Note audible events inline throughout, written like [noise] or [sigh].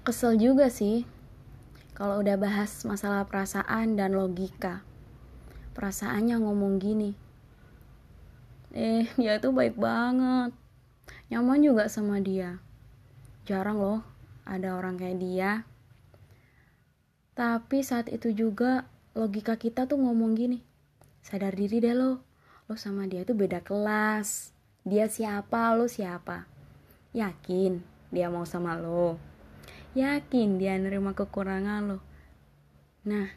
kesel juga sih kalau udah bahas masalah perasaan dan logika. Perasaannya ngomong gini. Eh, [laughs] dia tuh baik banget. Nyaman juga sama dia. Jarang loh ada orang kayak dia. Tapi saat itu juga logika kita tuh ngomong gini. Sadar diri deh lo. Lo sama dia tuh beda kelas. Dia siapa, lo siapa. Yakin dia mau sama lo yakin dia nerima kekurangan lo. Nah,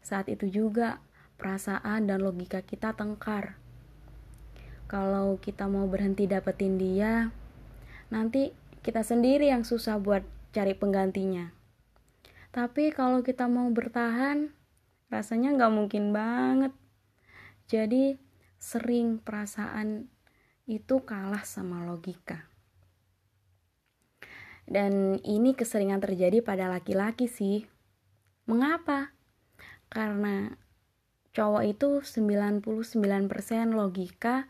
saat itu juga perasaan dan logika kita tengkar. Kalau kita mau berhenti dapetin dia, nanti kita sendiri yang susah buat cari penggantinya. Tapi kalau kita mau bertahan, rasanya nggak mungkin banget. Jadi sering perasaan itu kalah sama logika. Dan ini keseringan terjadi pada laki-laki sih. Mengapa? Karena cowok itu 99% logika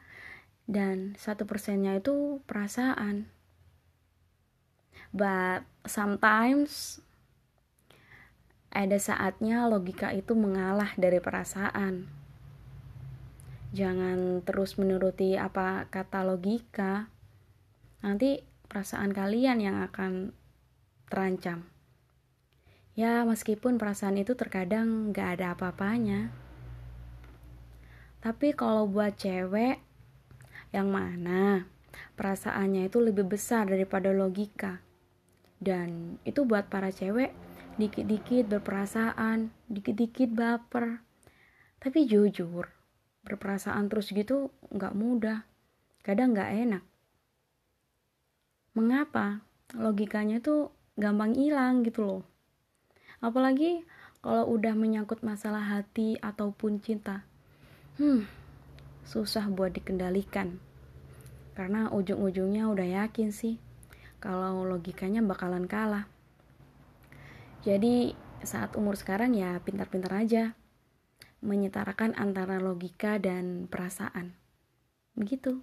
dan satu persennya itu perasaan. But sometimes ada saatnya logika itu mengalah dari perasaan. Jangan terus menuruti apa kata logika. Nanti perasaan kalian yang akan terancam. Ya, meskipun perasaan itu terkadang gak ada apa-apanya. Tapi kalau buat cewek, yang mana perasaannya itu lebih besar daripada logika. Dan itu buat para cewek, dikit-dikit berperasaan, dikit-dikit baper. Tapi jujur, berperasaan terus gitu gak mudah. Kadang gak enak. Mengapa? Logikanya tuh gampang hilang gitu loh. Apalagi kalau udah menyangkut masalah hati ataupun cinta. Hmm, susah buat dikendalikan. Karena ujung-ujungnya udah yakin sih kalau logikanya bakalan kalah. Jadi saat umur sekarang ya pintar-pintar aja menyetarakan antara logika dan perasaan. Begitu.